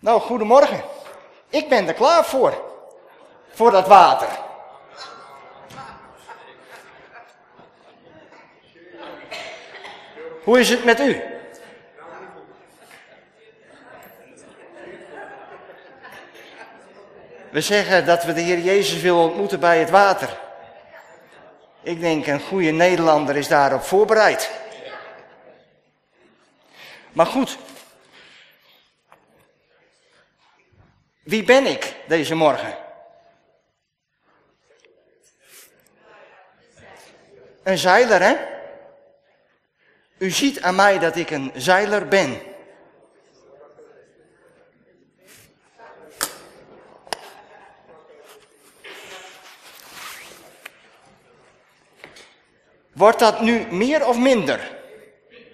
Nou, goedemorgen. Ik ben er klaar voor. Voor dat water. Hoe is het met u? We zeggen dat we de Heer Jezus willen ontmoeten bij het water. Ik denk een goede Nederlander is daarop voorbereid. Maar goed. Wie ben ik deze morgen? Een zeiler, hè? U ziet aan mij dat ik een zeiler ben. Wordt dat nu meer of minder?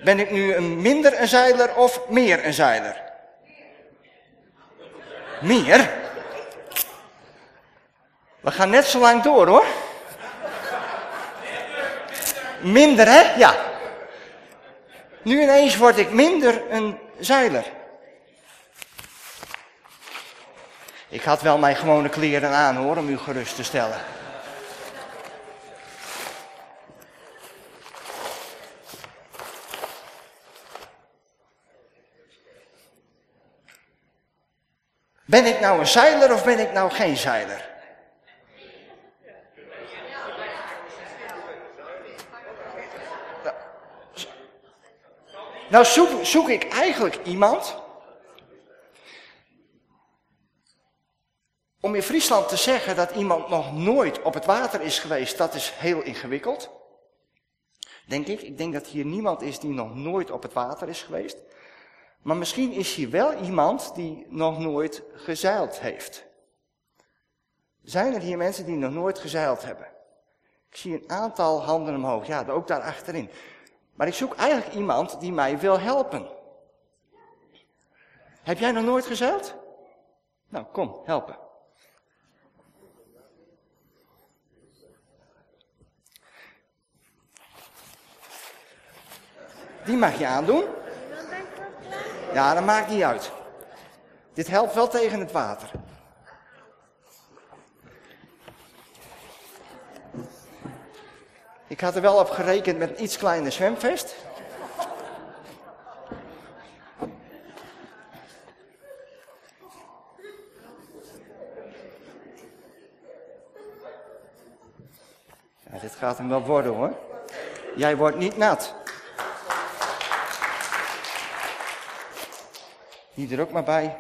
Ben ik nu een minder een zeiler of meer een zeiler? Meer? We gaan net zo lang door hoor. Minder hè? Ja. Nu ineens word ik minder een zeiler. Ik had wel mijn gewone kleren aan hoor, om u gerust te stellen. Ben ik nou een zeiler of ben ik nou geen zeiler? Nou zoek, ik eigenlijk iemand Om in Friesland te zeggen dat iemand nog nooit op het water is geweest, dat is heel ingewikkeld. Denk ik. Ik denk dat hier niemand is die nog nooit op het water is geweest. Maar misschien is hier wel iemand die nog nooit gezeild heeft. Zijn er hier mensen die nog nooit gezeild hebben? Ik zie een aantal handen omhoog. Ja, ook daar achterin. Maar ik zoek eigenlijk iemand die mij wil helpen. Heb jij nog nooit gezeild? Nou, kom, helpen. Die mag je aandoen. Ja, dat maakt niet uit. Dit helpt wel tegen het water. Ik had er wel op gerekend met een iets kleiner zwemvest. Ja, dit gaat hem wel worden hoor. Jij wordt niet nat. Die er ook maar bij.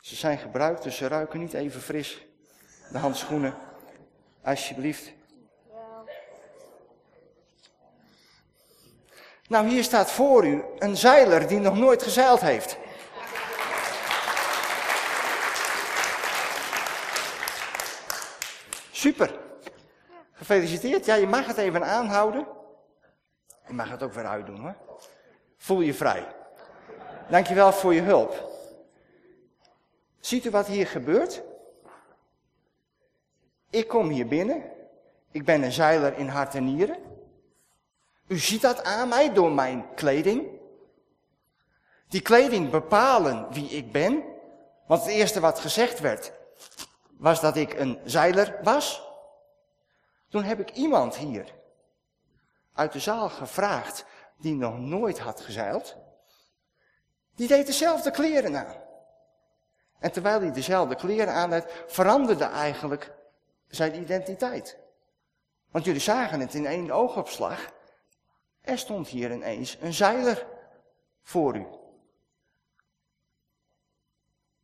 Ze zijn gebruikt, dus ze ruiken niet even fris. De handschoenen. Alsjeblieft. Nou, hier staat voor u een zeiler die nog nooit gezeild heeft. Super. Gefeliciteerd. Ja, je mag het even aanhouden. Je mag het ook weer uitdoen hoor. Voel je vrij. Dankjewel voor je hulp. Ziet u wat hier gebeurt? Ik kom hier binnen. Ik ben een zeiler in hart en nieren. U ziet dat aan mij door mijn kleding. Die kleding bepalen wie ik ben. Want het eerste wat gezegd werd, was dat ik een zeiler was. Toen heb ik iemand hier uit de zaal gevraagd die nog nooit had gezeild. Die deed dezelfde kleren aan. En terwijl hij dezelfde kleren aan had, veranderde eigenlijk zijn identiteit. Want jullie zagen het in één oogopslag. Er stond hier ineens een zeiler voor u.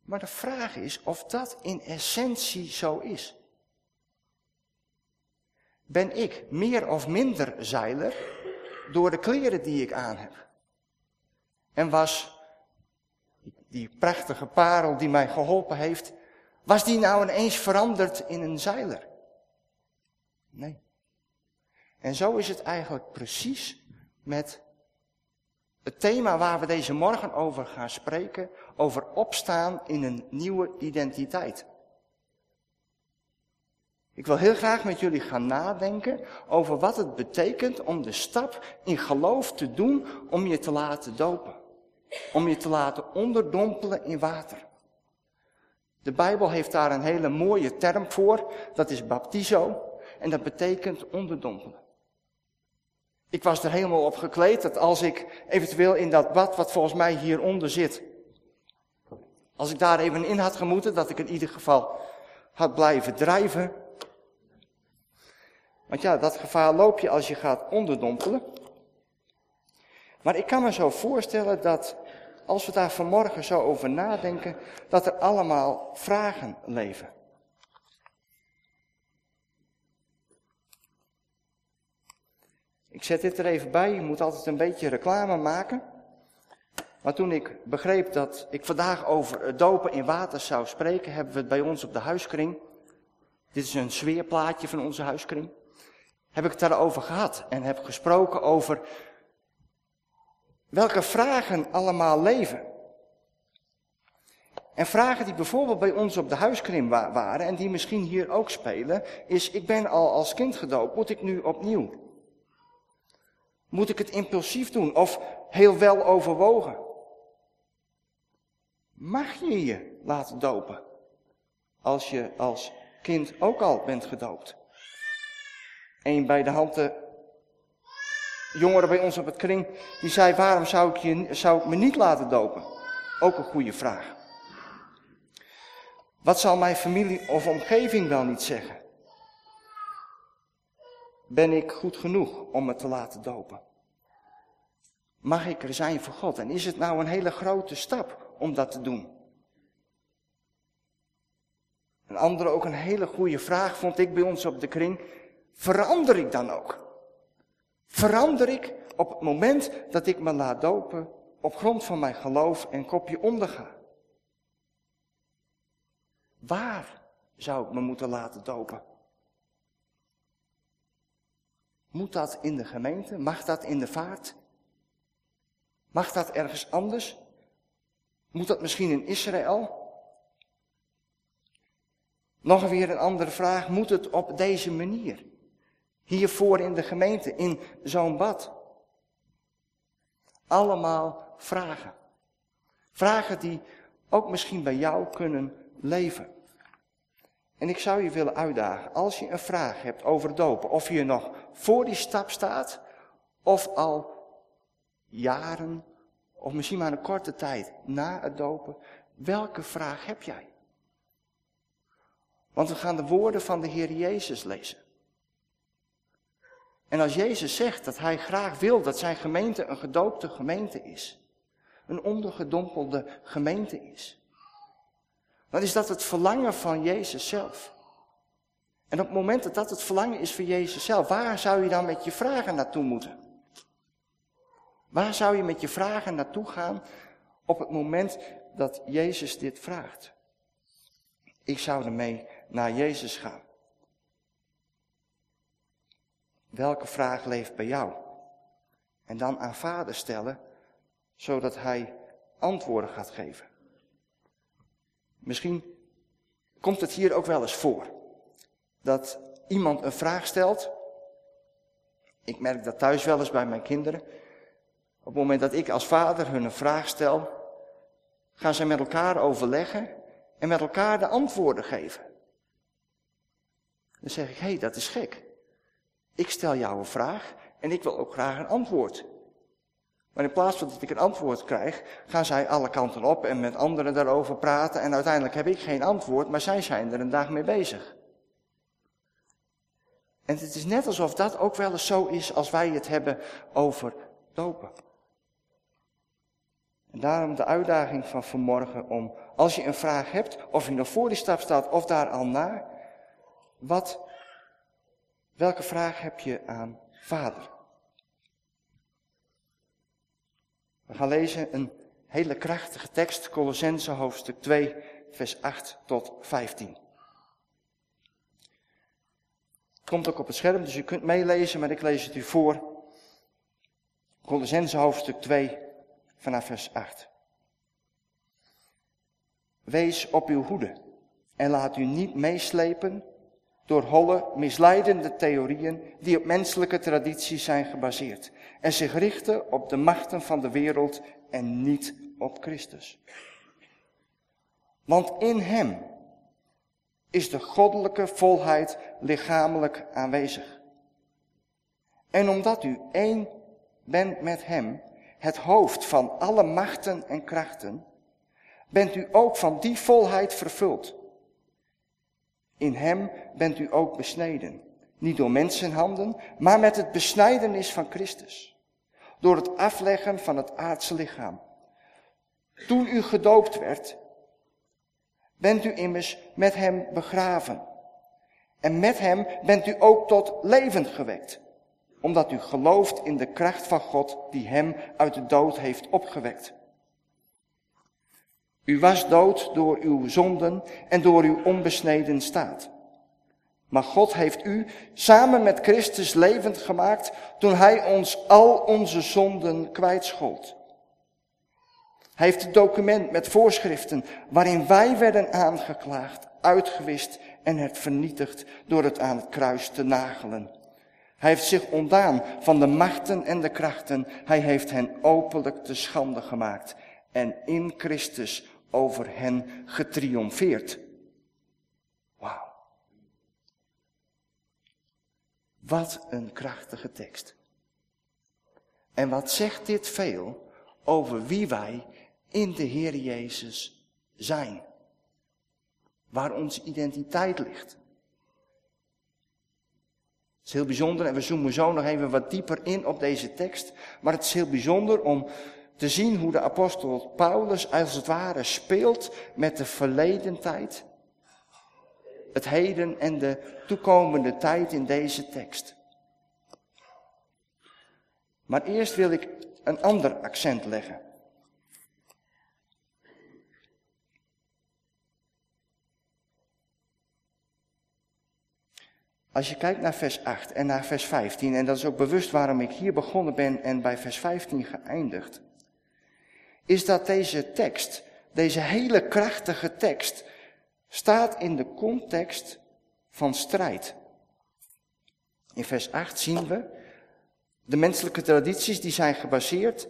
Maar de vraag is of dat in essentie zo is. Ben ik meer of minder zeiler door de kleren die ik aan heb? En was die prachtige parel die mij geholpen heeft, was die nou ineens veranderd in een zeiler? Nee. En zo is het eigenlijk precies met het thema waar we deze morgen over gaan spreken, over opstaan in een nieuwe identiteit. Ik wil heel graag met jullie gaan nadenken over wat het betekent om de stap in geloof te doen om je te laten dopen. Om je te laten onderdompelen in water. De Bijbel heeft daar een hele mooie term voor, dat is baptizo en dat betekent onderdompelen. Ik was er helemaal op gekleed dat als ik eventueel in dat bad wat volgens mij hieronder zit, als ik daar even in had gemoeten, dat ik in ieder geval had blijven drijven. Want ja, dat gevaar loop je als je gaat onderdompelen. Maar ik kan me zo voorstellen dat als we daar vanmorgen zo over nadenken, dat er allemaal vragen leven. Ik zet dit er even bij, je moet altijd een beetje reclame maken. Maar toen ik begreep dat ik vandaag over dopen in water zou spreken, hebben we het bij ons op de huiskring. Dit is een sfeerplaatje van onze huiskring. Heb ik het daarover gehad en heb gesproken over welke vragen allemaal leven. En vragen die bijvoorbeeld bij ons op de huiskring waren en die misschien hier ook spelen, is ik ben al als kind gedoopt, moet ik nu opnieuw? Moet ik het impulsief doen of heel wel overwogen? Mag je je laten dopen als je als kind ook al bent gedoopt? Een bij de hand jongere bij ons op het kring, die zei, waarom zou ik, je, zou ik me niet laten dopen? Ook een goede vraag. Wat zal mijn familie of omgeving wel niet zeggen? Ben ik goed genoeg om me te laten dopen? Mag ik er zijn voor God? En is het nou een hele grote stap om dat te doen? Een andere, ook een hele goede vraag vond ik bij ons op de kring. Verander ik dan ook? Verander ik op het moment dat ik me laat dopen op grond van mijn geloof en kopje onderga? Waar zou ik me moeten laten dopen? Moet dat in de gemeente? Mag dat in de vaart? Mag dat ergens anders? Moet dat misschien in Israël? Nog weer een andere vraag. Moet het op deze manier? Hiervoor in de gemeente, in zo'n bad. Allemaal vragen. Vragen die ook misschien bij jou kunnen leven. En ik zou je willen uitdagen, als je een vraag hebt over dopen, of je nog voor die stap staat, of al jaren, of misschien maar een korte tijd na het dopen, welke vraag heb jij? Want we gaan de woorden van de Heer Jezus lezen. En als Jezus zegt dat hij graag wil dat zijn gemeente een gedoopte gemeente is, een ondergedompelde gemeente is, dan is dat het verlangen van Jezus zelf. En op het moment dat dat het verlangen is van Jezus zelf, waar zou je dan met je vragen naartoe moeten? Waar zou je met je vragen naartoe gaan op het moment dat Jezus dit vraagt? Ik zou ermee naar Jezus gaan. Welke vraag leeft bij jou? En dan aan vader stellen, zodat hij antwoorden gaat geven. Misschien komt het hier ook wel eens voor. Dat iemand een vraag stelt. Ik merk dat thuis wel eens bij mijn kinderen. Op het moment dat ik als vader hun een vraag stel, gaan ze met elkaar overleggen en met elkaar de antwoorden geven. Dan zeg ik, hé, hey, dat is gek. Ik stel jou een vraag en ik wil ook graag een antwoord. Maar in plaats van dat ik een antwoord krijg, gaan zij alle kanten op en met anderen daarover praten. En uiteindelijk heb ik geen antwoord, maar zij zijn er een dag mee bezig. En het is net alsof dat ook wel eens zo is als wij het hebben over dopen. En daarom de uitdaging van vanmorgen om, als je een vraag hebt, of je nog voor die stap staat of daar al na, wat Welke vraag heb je aan vader? We gaan lezen een hele krachtige tekst, Colossense hoofdstuk 2, vers 8 tot 15. Komt ook op het scherm, dus u kunt meelezen, maar ik lees het u voor. Colossense hoofdstuk 2, vanaf vers 8. Wees op uw hoede en laat u niet meeslepen door holle, misleidende theorieën die op menselijke tradities zijn gebaseerd en zich richten op de machten van de wereld en niet op Christus. Want in Hem is de goddelijke volheid lichamelijk aanwezig. En omdat u één bent met Hem, het hoofd van alle machten en krachten, bent u ook van die volheid vervuld. In Hem bent u ook besneden, niet door mensenhanden, maar met het besnijdenis van Christus, door het afleggen van het aardse lichaam. Toen u gedoopt werd, bent u immers met Hem begraven. En met Hem bent u ook tot leven gewekt omdat u gelooft in de kracht van God die hem uit de dood heeft opgewekt. U was dood door uw zonden en door uw onbesneden staat. Maar God heeft u samen met Christus levend gemaakt toen hij ons al onze zonden kwijtschold. Hij heeft het document met voorschriften waarin wij werden aangeklaagd, uitgewist en het vernietigd door het aan het kruis te nagelen. Hij heeft zich ontdaan van de machten en de krachten. Hij heeft hen openlijk te schande gemaakt en in Christus over hen getriomfeerd. Wat een krachtige tekst. En wat zegt dit veel over wie wij in de Heer Jezus zijn? Waar onze identiteit ligt. Het is heel bijzonder en we zoomen zo nog even wat dieper in op deze tekst. Maar het is heel bijzonder om te zien hoe de apostel Paulus als het ware speelt met de verleden tijd, het heden en de toekomende tijd in deze tekst. Maar eerst wil ik een ander accent leggen. Als je kijkt naar vers 8 en naar vers 15, en dat is ook bewust waarom ik hier begonnen ben en bij vers 15 geëindigd, is dat deze tekst, deze hele krachtige tekst, staat in de context van strijd. In vers 8 zien we de menselijke tradities die zijn gebaseerd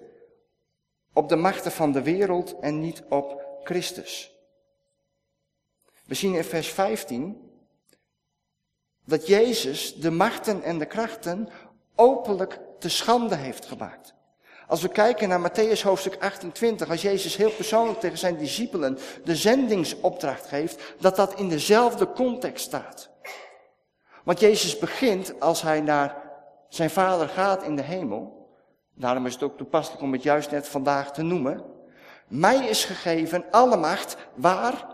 op de machten van de wereld en niet op Christus. We zien in vers 15 dat Jezus de machten en de krachten openlijk te schande heeft gemaakt. Als we kijken naar Matthäus hoofdstuk 28, als Jezus heel persoonlijk tegen zijn discipelen de zendingsopdracht geeft, dat dat in dezelfde context staat. Want Jezus begint als hij naar zijn vader gaat in de hemel. Daarom is het ook toepasselijk om het juist net vandaag te noemen. Mij is gegeven alle macht waar?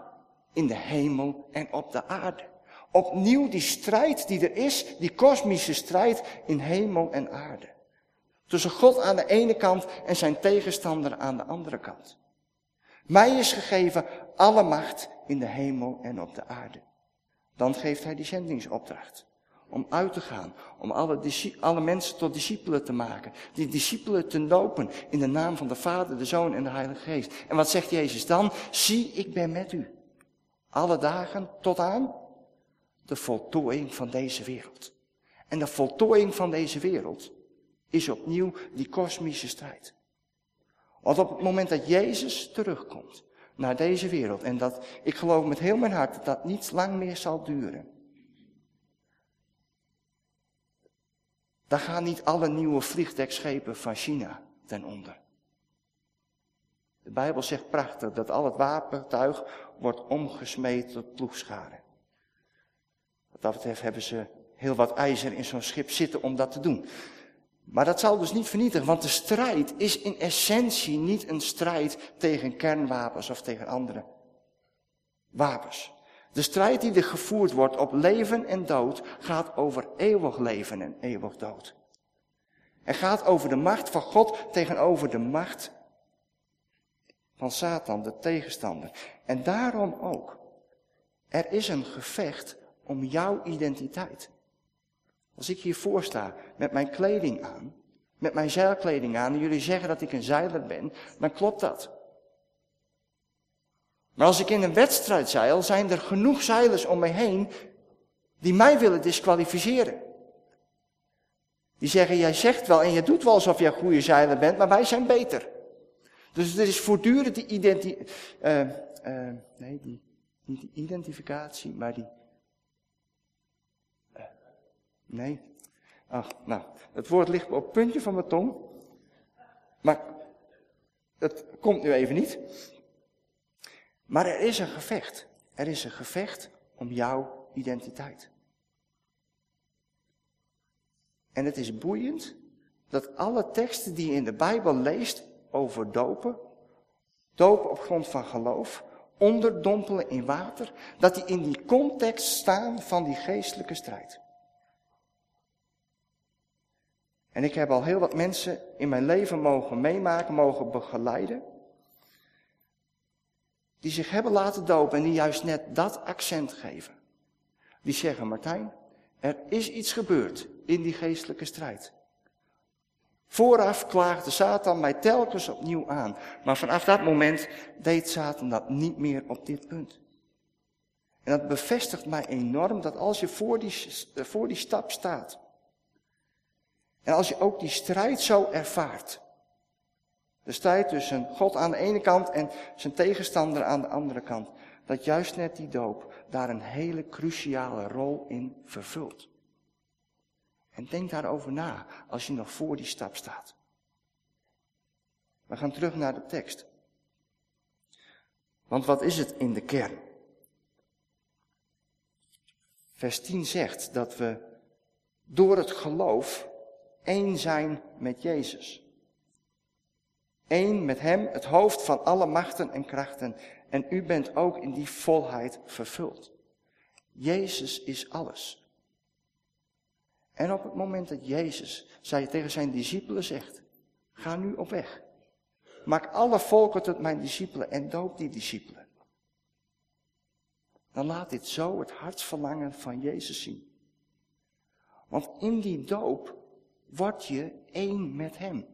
In de hemel en op de aarde. Opnieuw die strijd die er is, die kosmische strijd in hemel en aarde. Tussen God aan de ene kant en zijn tegenstander aan de andere kant. Mij is gegeven alle macht in de hemel en op de aarde. Dan geeft hij die zendingsopdracht. Om uit te gaan, om alle, alle mensen tot discipelen te maken. Die discipelen te lopen in de naam van de Vader, de Zoon en de Heilige Geest. En wat zegt Jezus dan? Zie, ik ben met u. Alle dagen tot aan de voltooiing van deze wereld. En de voltooiing van deze wereld is opnieuw die kosmische strijd. Want op het moment dat Jezus terugkomt naar deze wereld, en dat ik geloof met heel mijn hart dat dat niet lang meer zal duren, dan gaan niet alle nieuwe vliegdekschepen van China ten onder. De Bijbel zegt prachtig dat al het wapentuig wordt omgesmeed tot ploegscharen. Wat dat betreft hebben ze heel wat ijzer in zo'n schip zitten om dat te doen. Maar dat zal dus niet vernietigen, want de strijd is in essentie niet een strijd tegen kernwapens of tegen andere wapens. De strijd die er gevoerd wordt op leven en dood gaat over eeuwig leven en eeuwig dood. Het gaat over de macht van God tegenover de macht van Satan, de tegenstander. En daarom ook. Er is een gevecht om jouw identiteit. Als ik hiervoor sta met mijn kleding aan, met mijn zeilkleding aan, en jullie zeggen dat ik een zeiler ben, dan klopt dat. Maar als ik in een wedstrijd zeil, zijn er genoeg zeilers om me heen Die mij willen disqualificeren. Die zeggen, jij zegt wel en je doet wel alsof jij goede zeiler bent, maar wij zijn beter. Dus er is voortdurend die identificatie, uh, uh, nee, die, niet die identificatie, maar die, nee, ach, nou, het woord ligt op het puntje van mijn tong, maar het komt nu even niet. Maar er is een gevecht. Er is een gevecht om jouw identiteit. En het is boeiend dat alle teksten die je in de Bijbel leest over dopen, dopen op grond van geloof, onderdompelen in water, dat die in die context staan van die geestelijke strijd. En ik heb al heel wat mensen in mijn leven mogen meemaken, mogen begeleiden, die zich hebben laten dopen en die juist net dat accent geven. Die zeggen, Martijn, er is iets gebeurd in die geestelijke strijd. Vooraf klaagde Satan mij telkens opnieuw aan. Maar vanaf dat moment deed Satan dat niet meer op dit punt. En dat bevestigt mij enorm dat als je voor die, voor die stap staat. En als je ook die strijd zo ervaart. De strijd tussen God aan de ene kant en zijn tegenstander aan de andere kant. Dat juist net die doop daar een hele cruciale rol in vervult. En denk daarover na als je nog voor die stap staat. We gaan terug naar de tekst. Want wat is het in de kern? Vers 10 zegt dat we door het geloof één zijn met Jezus. Eén met Hem, het hoofd van alle machten en krachten. En u bent ook in die volheid vervuld. Jezus is alles. En op het moment dat Jezus zij tegen zijn discipelen zegt, ga nu op weg. Maak alle volken tot mijn discipelen en doop die discipelen. Dan laat dit zo het hartsverlangen van Jezus zien. Want in die doop word je één met Hem.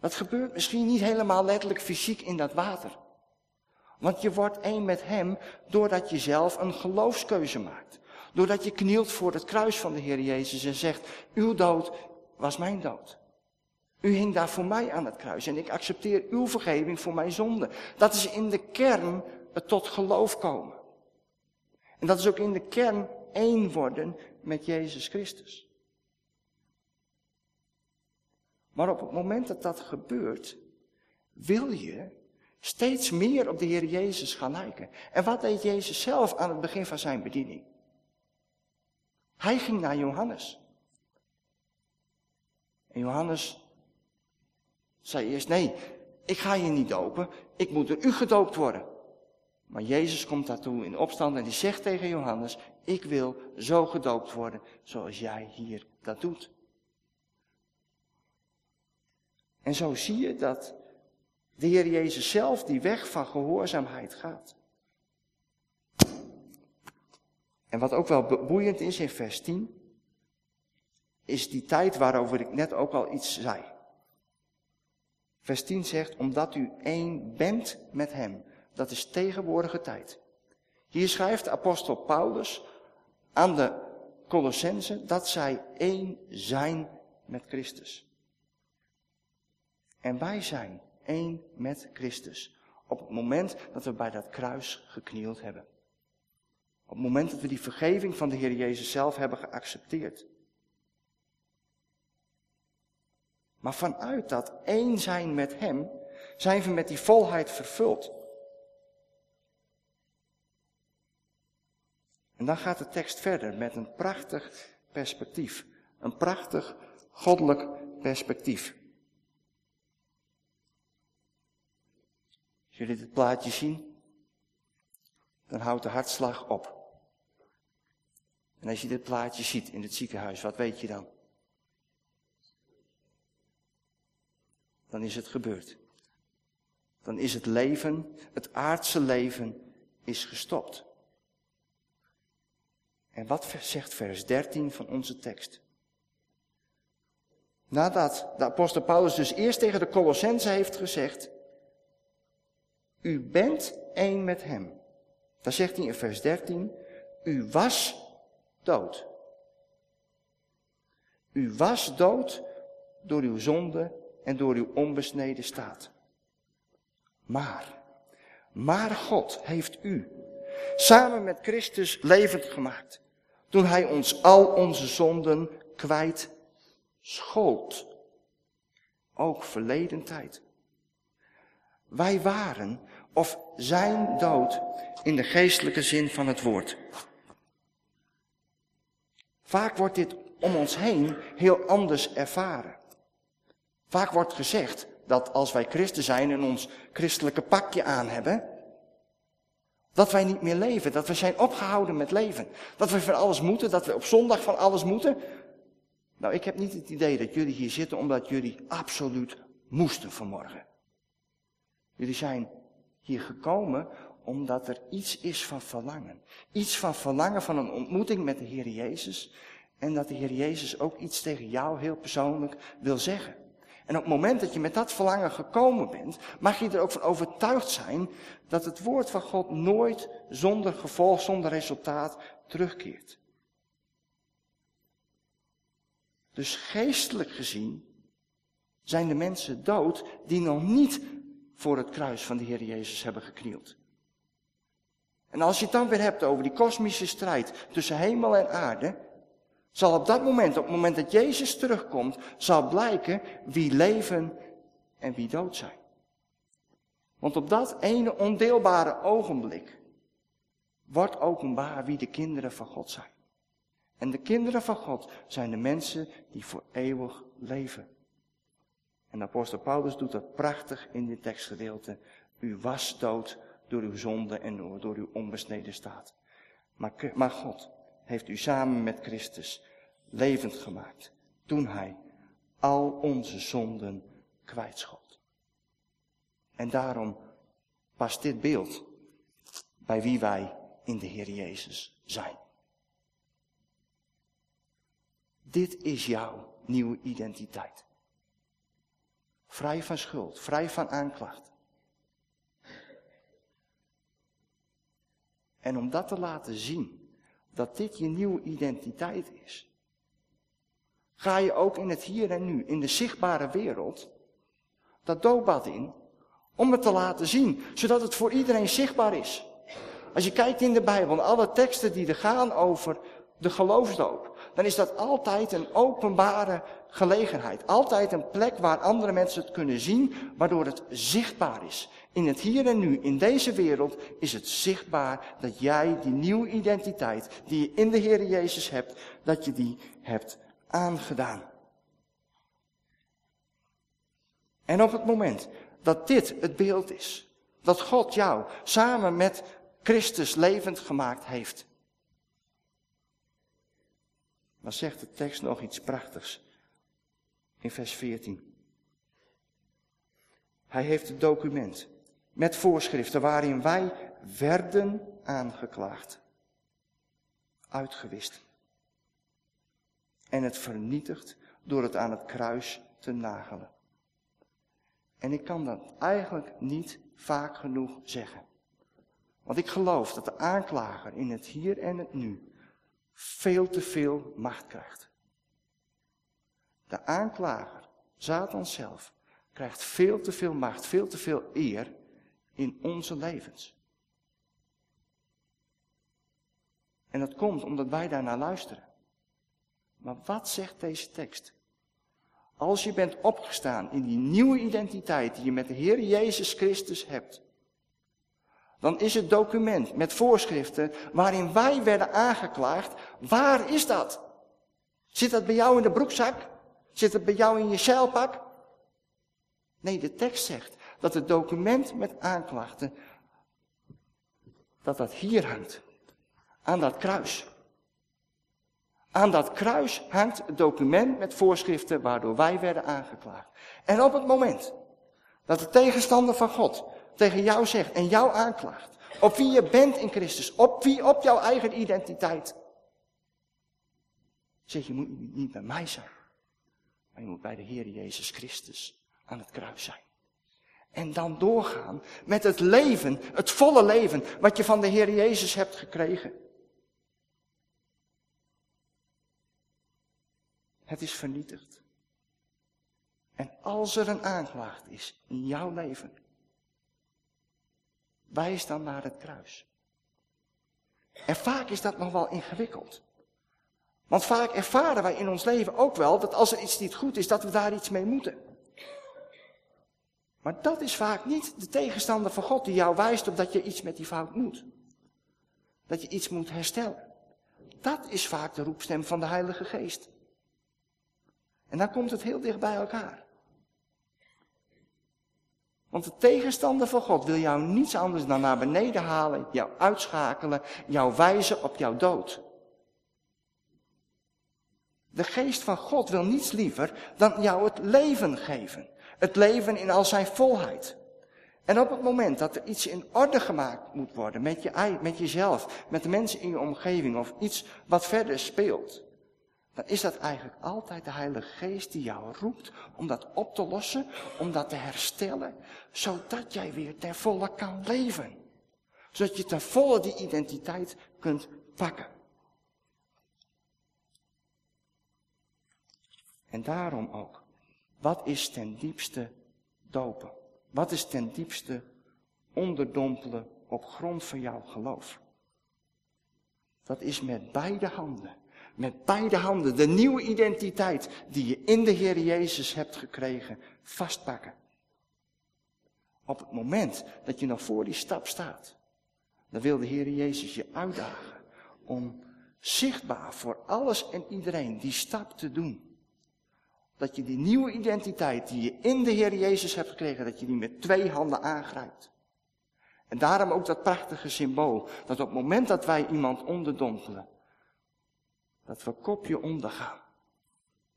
Dat gebeurt misschien niet helemaal letterlijk fysiek in dat water. Want je wordt één met Hem doordat je zelf een geloofskeuze maakt. Doordat je knielt voor het kruis van de Heer Jezus en zegt, uw dood was mijn dood. U hing daar voor mij aan het kruis en ik accepteer uw vergeving voor mijn zonde. Dat is in de kern het tot geloof komen. En dat is ook in de kern één worden met Jezus Christus. Maar op het moment dat dat gebeurt, wil je steeds meer op de Heer Jezus gaan lijken. En wat deed Jezus zelf aan het begin van zijn bediening? Hij ging naar Johannes. En Johannes zei eerst, nee, ik ga je niet dopen, ik moet door u gedoopt worden. Maar Jezus komt daartoe in opstand en die zegt tegen Johannes, ik wil zo gedoopt worden zoals jij hier dat doet. En zo zie je dat de Heer Jezus zelf die weg van gehoorzaamheid gaat. En wat ook wel boeiend is in vers 10, is die tijd waarover ik net ook al iets zei. Vers 10 zegt, omdat u één bent met hem. Dat is tegenwoordige tijd. Hier schrijft apostel Paulus aan de Colossense dat zij één zijn met Christus. En wij zijn één met Christus. Op het moment dat we bij dat kruis geknield hebben. Op het moment dat we die vergeving van de Heer Jezus zelf hebben geaccepteerd. Maar vanuit dat één zijn met Hem, zijn we met die volheid vervuld. En dan gaat de tekst verder met een prachtig perspectief. Een prachtig goddelijk perspectief. Als jullie dit plaatje zien, dan houdt de hartslag op. En als je dit plaatje ziet in het ziekenhuis, wat weet je dan? Dan is het gebeurd. Dan is het leven, het aardse leven, is gestopt. En wat zegt vers 13 van onze tekst? Nadat de apostel Paulus dus eerst tegen de Colossense heeft gezegd, u bent één met hem. Dan zegt hij in vers 13, U was dood. U was dood door uw zonde en door uw onbesneden staat. Maar, maar God heeft u samen met Christus levend gemaakt. Toen hij ons al onze zonden kwijt schold. Ook verleden tijd. Wij waren of zijn dood in de geestelijke zin van het woord. Vaak wordt dit om ons heen heel anders ervaren. Vaak wordt gezegd dat als wij christen zijn en ons christelijke pakje aan hebben, dat wij niet meer leven, dat we zijn opgehouden met leven. Dat we van alles moeten, dat we op zondag van alles moeten. Nou, ik heb niet het idee dat jullie hier zitten omdat jullie absoluut moesten vanmorgen. Jullie zijn hier gekomen omdat er iets is van verlangen. Iets van verlangen van een ontmoeting met de Heer Jezus. En dat de Heer Jezus ook iets tegen jou heel persoonlijk wil zeggen. En op het moment dat je met dat verlangen gekomen bent, mag je er ook van overtuigd zijn dat het woord van God nooit zonder gevolg, zonder resultaat terugkeert. Dus geestelijk gezien zijn de mensen dood die nog niet voor het kruis van de Heer Jezus hebben geknield. En als je het dan weer hebt over die kosmische strijd tussen hemel en aarde, zal op dat moment, op het moment dat Jezus terugkomt, zal blijken wie leven en wie dood zijn. Want op dat ene ondeelbare ogenblik wordt openbaar wie de kinderen van God zijn. En de kinderen van God zijn de mensen die voor eeuwig leven. En apostel Paulus doet dat prachtig in dit tekstgedeelte. U was dood door uw zonde en door, door uw onbesneden staat. Maar, maar God heeft u samen met Christus levend gemaakt. Toen hij al onze zonden kwijtschot. En daarom past dit beeld bij wie wij in de Heer Jezus zijn. Dit is jouw nieuwe identiteit. Vrij van schuld, vrij van aanklacht. En om dat te laten zien, dat dit je nieuwe identiteit is, ga je ook in het hier en nu, in de zichtbare wereld, dat doopbad in, om het te laten zien, zodat het voor iedereen zichtbaar is. Als je kijkt in de Bijbel, alle teksten die er gaan over de geloofsdoop, dan is dat altijd een openbare gelegenheid. Altijd een plek waar andere mensen het kunnen zien, waardoor het zichtbaar is. In het hier en nu, in deze wereld, is het zichtbaar dat jij die nieuwe identiteit die je in de Heer Jezus hebt, dat je die hebt aangedaan. En op het moment dat dit het beeld is, dat God jou samen met Christus levend gemaakt heeft, dan zegt de tekst nog iets prachtigs in vers 14. Hij heeft het document met voorschriften waarin wij werden aangeklaagd, uitgewist en het vernietigd door het aan het kruis te nagelen. En ik kan dat eigenlijk niet vaak genoeg zeggen. Want ik geloof dat de aanklager in het hier en het nu veel te veel macht krijgt. De aanklager, Satan zelf, krijgt veel te veel macht, veel te veel eer in onze levens. En dat komt omdat wij daarnaar luisteren. Maar wat zegt deze tekst? Als je bent opgestaan in die nieuwe identiteit die je met de Heer Jezus Christus hebt, dan is het document met voorschriften waarin wij werden aangeklaagd, waar is dat? Zit dat bij jou in de broekzak? Zit het bij jou in je zeilpak? Nee, de tekst zegt dat het document met aanklachten, dat dat hier hangt, aan dat kruis. Aan dat kruis hangt het document met voorschriften waardoor wij werden aangeklaagd. En op het moment dat de tegenstander van God tegen jou zegt en jou aanklaagt. Op wie je bent in Christus. Op wie, op jouw eigen identiteit. Zeg, je moet niet bij mij zijn. Maar je moet bij de Heer Jezus Christus aan het kruis zijn. En dan doorgaan met het leven, het volle leven, wat je van de Heer Jezus hebt gekregen. Het is vernietigd. En als er een aanklacht is in jouw leven, wijs dan naar het kruis. En vaak is dat nog wel ingewikkeld. Want vaak ervaren wij in ons leven ook wel dat als er iets niet goed is, dat we daar iets mee moeten. Maar dat is vaak niet de tegenstander van God die jou wijst op dat je iets met die fout moet. Dat je iets moet herstellen. Dat is vaak de roepstem van de Heilige Geest. En dan komt het heel dicht bij elkaar. Want de tegenstander van God wil jou niets anders dan naar beneden halen, jou uitschakelen, jou wijzen op jouw dood. De geest van God wil niets liever dan jou het leven geven. Het leven in al zijn volheid. En op het moment dat er iets in orde gemaakt moet worden met, je, met jezelf, met de mensen in je omgeving of iets wat verder speelt, dan is dat eigenlijk altijd de Heilige Geest die jou roept om dat op te lossen, om dat te herstellen, zodat jij weer ten volle kan leven. Zodat je ten volle die identiteit kunt pakken. En daarom ook, wat is ten diepste dopen? Wat is ten diepste onderdompelen op grond van jouw geloof? Dat is met beide handen. Met beide handen de nieuwe identiteit die je in de Heer Jezus hebt gekregen, vastpakken. Op het moment dat je nog voor die stap staat, dan wil de Heer Jezus je uitdagen om zichtbaar voor alles en iedereen die stap te doen dat je die nieuwe identiteit die je in de Heer Jezus hebt gekregen, dat je die met twee handen aangrijpt. En daarom ook dat prachtige symbool, dat op het moment dat wij iemand onderdompelen, dat we kopje ondergaan.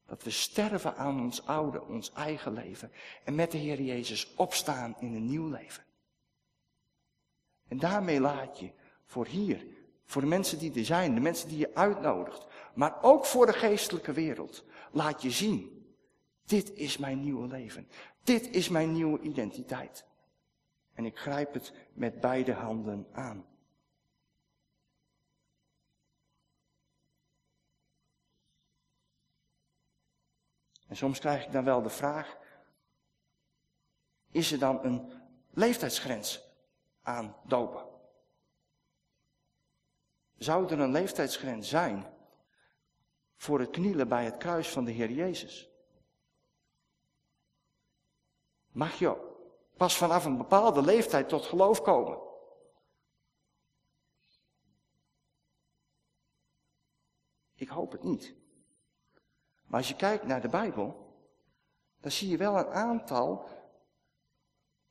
Dat we sterven aan ons oude, ons eigen leven. En met de Heer Jezus opstaan in een nieuw leven. En daarmee laat je voor hier, voor de mensen die er zijn, de mensen die je uitnodigt, maar ook voor de geestelijke wereld, laat je zien dit is mijn nieuwe leven. Dit is mijn nieuwe identiteit. En ik grijp het met beide handen aan. En soms krijg ik dan wel de vraag, is er dan een leeftijdsgrens aan dopen? Zou er een leeftijdsgrens zijn voor het knielen bij het kruis van de Heer Jezus? mag je pas vanaf een bepaalde leeftijd tot geloof komen. Ik hoop het niet. Maar als je kijkt naar de Bijbel, dan zie je wel een aantal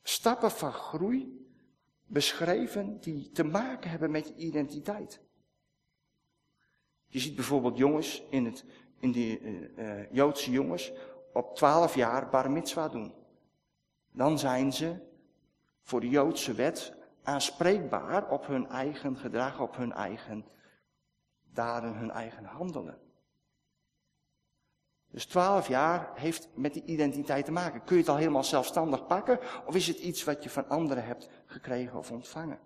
stappen van groei beschreven die te maken hebben met je identiteit. Je ziet bijvoorbeeld jongens in, het, in de uh, Joodse jongens op 12 jaar bar mitzwa doen dan zijn ze voor de Joodse wet aanspreekbaar op hun eigen gedrag, op hun eigen daden, hun eigen handelen. Dus twaalf jaar heeft met die identiteit te maken. Kun je het al helemaal zelfstandig pakken of is het iets wat je van anderen hebt gekregen of ontvangen?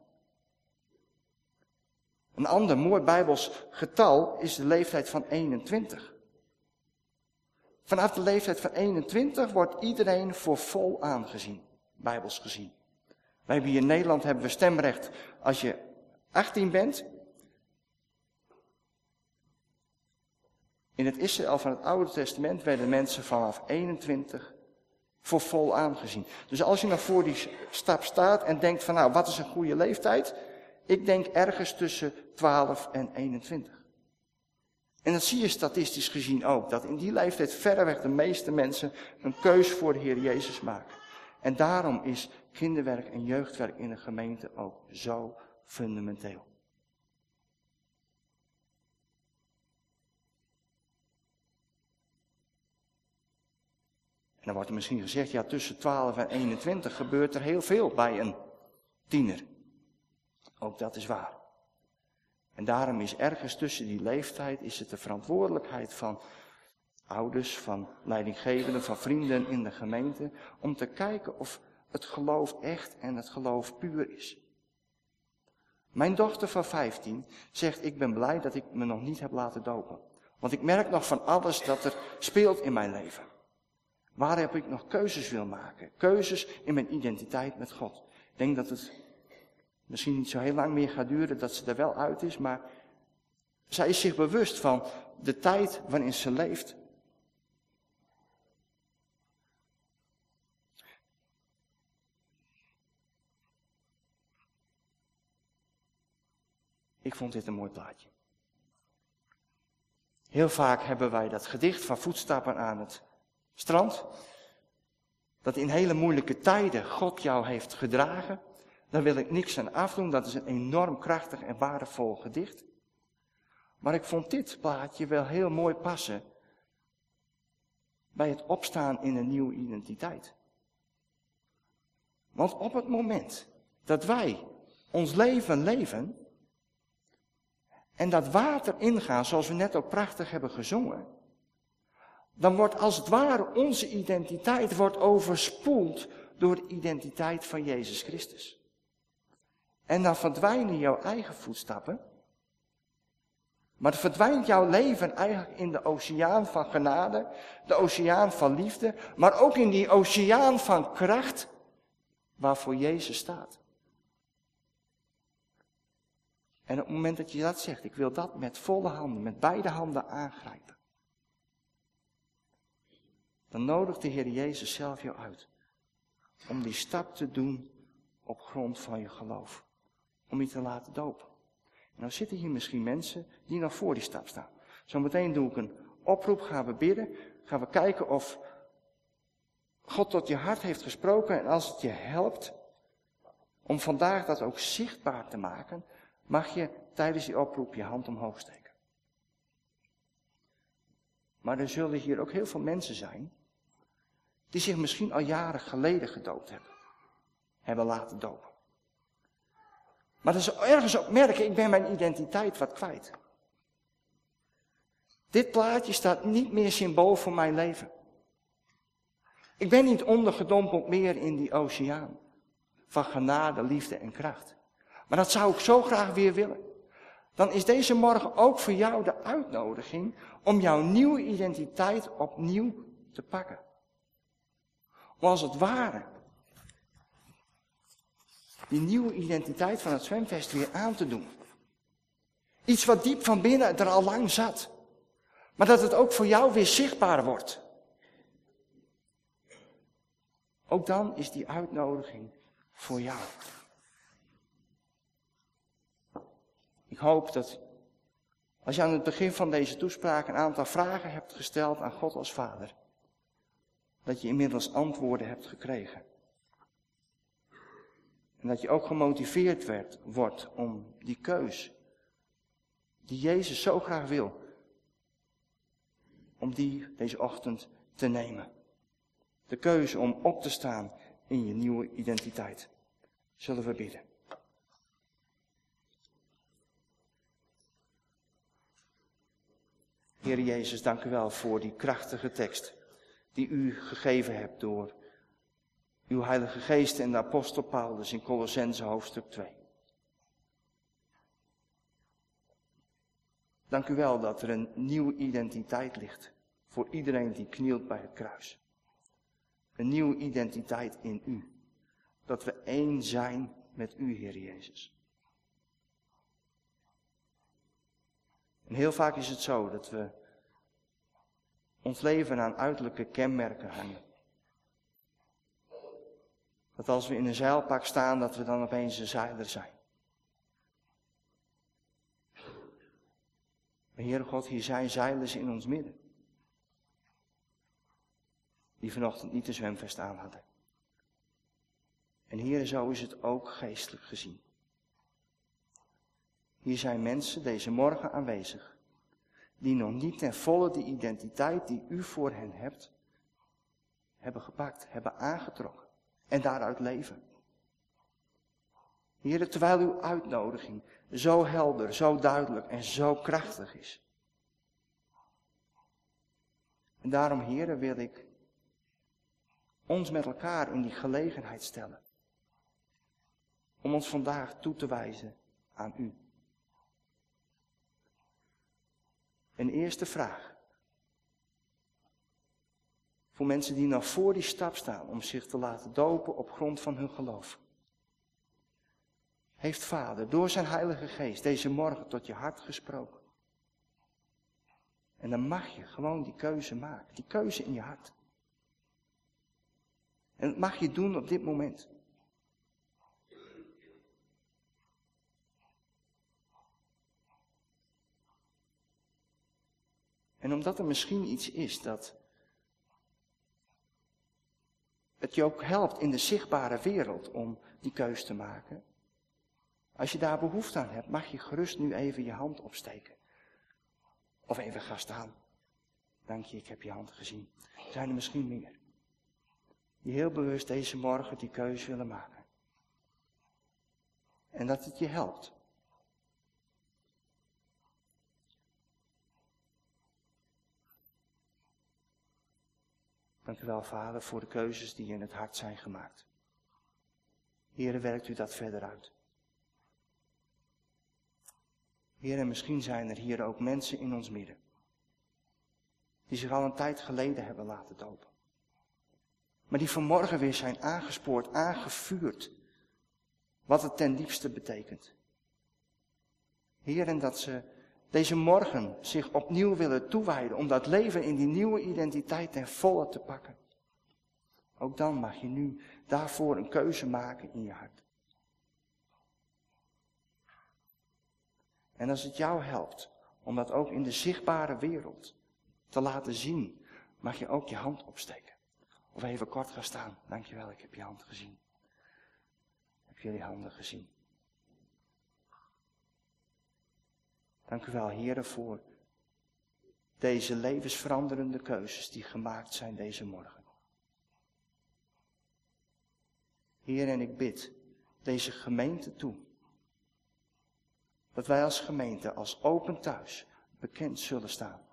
Een ander mooi bijbels getal is de leeftijd van 21. Vanaf de leeftijd van 21 wordt iedereen voor vol aangezien, bijbels gezien. Wij hebben hier in Nederland hebben we stemrecht als je 18 bent. In het Israël van het Oude Testament werden mensen vanaf 21 voor vol aangezien. Dus als je nou voor die stap staat en denkt van nou, wat is een goede leeftijd? Ik denk ergens tussen 12 en 21. En dat zie je statistisch gezien ook, dat in die leeftijd verreweg de meeste mensen een keus voor de Heer Jezus maken. En daarom is kinderwerk en jeugdwerk in een gemeente ook zo fundamenteel. Dan wordt er misschien gezegd, ja tussen 12 en 21 gebeurt er heel veel bij een tiener. Ook dat is waar. En daarom is ergens tussen die leeftijd is het de verantwoordelijkheid van ouders, van leidinggevenden, van vrienden in de gemeente, om te kijken of het geloof echt en het geloof puur is. Mijn dochter van 15 zegt, ik ben blij dat ik me nog niet heb laten dopen. Want ik merk nog van alles dat er speelt in mijn leven. Waar heb ik nog keuzes wil maken? Keuzes in mijn identiteit met God. Ik denk dat het misschien niet zo heel lang meer gaat duren dat ze er wel uit is, maar zij is zich bewust van de tijd waarin ze leeft. Ik vond dit een mooi plaatje. Heel vaak hebben wij dat gedicht van voetstappen aan het strand. Dat in hele moeilijke tijden God jou heeft gedragen. Daar wil ik niks aan afdoen. Dat is een enorm krachtig en waardevol gedicht. Maar ik vond dit plaatje wel heel mooi passen bij het opstaan in een nieuwe identiteit. Want op het moment dat wij ons leven leven, en dat water ingaan, zoals we net ook prachtig hebben gezongen, dan wordt als het ware onze identiteit wordt overspoeld door de identiteit van Jezus Christus. En dan verdwijnen jouw eigen voetstappen, maar verdwijnt jouw leven eigenlijk in de oceaan van genade, de oceaan van liefde, maar ook in die oceaan van kracht waarvoor Jezus staat. En op het moment dat je dat zegt, ik wil dat met volle handen, met beide handen aangrijpen. Dan nodigt de Heer Jezus zelf jou uit. Om die stap te doen op grond van je geloof. Om je te laten dopen. En nou zitten hier misschien mensen die nog voor die stap staan. Zometeen doe ik een oproep, gaan we bidden. Gaan we kijken of God tot je hart heeft gesproken. En als het je helpt om vandaag dat ook zichtbaar te maken, mag je tijdens die oproep je hand omhoog steken. Maar er zullen hier ook heel veel mensen zijn die zich misschien al jaren geleden gedoopt hebben. Hebben laten dopen. Maar dat is ergens ook merken, ik ben mijn identiteit wat kwijt. Dit plaatje staat niet meer symbool voor mijn leven. Ik ben niet ondergedompeld meer in die oceaan van genade, liefde en kracht. Maar dat zou ik zo graag weer willen. Dan is deze morgen ook voor jou de uitnodiging om jouw nieuwe identiteit opnieuw te pakken. Als het ware die nieuwe identiteit van het zwemvest weer aan te doen. Iets wat diep van binnen er al lang zat. Maar dat het ook voor jou weer zichtbaar wordt. Ook dan is die uitnodiging voor jou. Ik hoop dat als je aan het begin van deze toespraak een aantal vragen hebt gesteld aan God als Vader, dat je inmiddels antwoorden hebt gekregen. En dat je ook gemotiveerd werd, wordt om die keus, die Jezus zo graag wil, om die deze ochtend te nemen. De keuze om op te staan in je nieuwe identiteit. Zullen we bidden. Heer Jezus, dank u wel voor die krachtige tekst die u gegeven hebt door uw Heilige Geest en de apostel Paulus in Colossense hoofdstuk 2. Dank u wel dat er een nieuwe identiteit ligt voor iedereen die knielt bij het kruis. Een nieuwe identiteit in u. Dat we één zijn met u, Heer Jezus. En heel vaak is het zo dat we ons leven aan uiterlijke kenmerken hangen. Dat als we in een zeilpak staan, dat we dan opeens een zeiler zijn. Maar Heere God, hier zijn zeilers in ons midden. Die vanochtend niet de zwemvest aan hadden. En Heere, zo is het ook geestelijk gezien. Hier zijn mensen deze morgen aanwezig, die nog niet ten volle de identiteit die u voor hen hebt, hebben gepakt, hebben aangetrokken en daaruit leven. Heer, terwijl uw uitnodiging zo helder, zo duidelijk en zo krachtig is. En daarom, heren, wil ik ons met elkaar in die gelegenheid stellen. Om ons vandaag toe te wijzen aan u. Een eerste vraag. Voor mensen die nog voor die stap staan om zich te laten dopen op grond van hun geloof. Heeft Vader door zijn Heilige Geest deze morgen tot je hart gesproken? En dan mag je gewoon die keuze maken, die keuze in je hart. En dat mag je doen op dit moment. En omdat er misschien iets is dat het je ook helpt in de zichtbare wereld om die keus te maken. Als je daar behoefte aan hebt, mag je gerust nu even je hand opsteken. Of even gaan staan. Dank je, ik heb je hand gezien. Er zijn er misschien meer. Die heel bewust deze morgen die keuze willen maken. En dat het je helpt. Dank u wel, Vader, voor de keuzes die in het hart zijn gemaakt. Heren, werkt u dat verder uit. Heren, misschien zijn er hier ook mensen in ons midden. Die zich al een tijd geleden hebben laten dopen. Maar die vanmorgen weer zijn aangespoord, aangevuurd. Wat het ten diepste betekent. Heren, dat ze deze morgen zich opnieuw willen toewijden om dat leven in die nieuwe identiteit ten volle te pakken. Ook dan mag je nu daarvoor een keuze maken in je hart. En als het jou helpt om dat ook in de zichtbare wereld te laten zien, mag je ook je hand opsteken. Of even kort gaan staan. Dankjewel, ik heb je hand gezien. Heb jullie handen gezien? Dank u wel, heren, voor deze levensveranderende keuzes die gemaakt zijn deze morgen. Heer, en ik bid deze gemeente toe. Dat wij als gemeente, als open thuis, bekend zullen staan.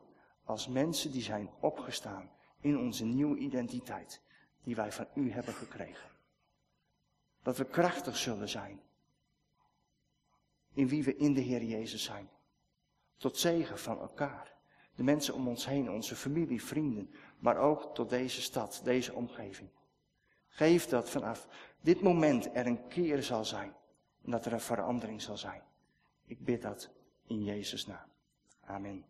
Als mensen die zijn opgestaan in onze nieuwe identiteit, die wij van u hebben gekregen. Dat we krachtig zullen zijn in wie we in de Heer Jezus zijn. Tot zegen van elkaar. De mensen om ons heen, onze familie, vrienden, maar ook tot deze stad, deze omgeving. Geef dat vanaf dit moment er een keer zal zijn en dat er een verandering zal zijn. Ik bid dat in Jezus' naam. Amen.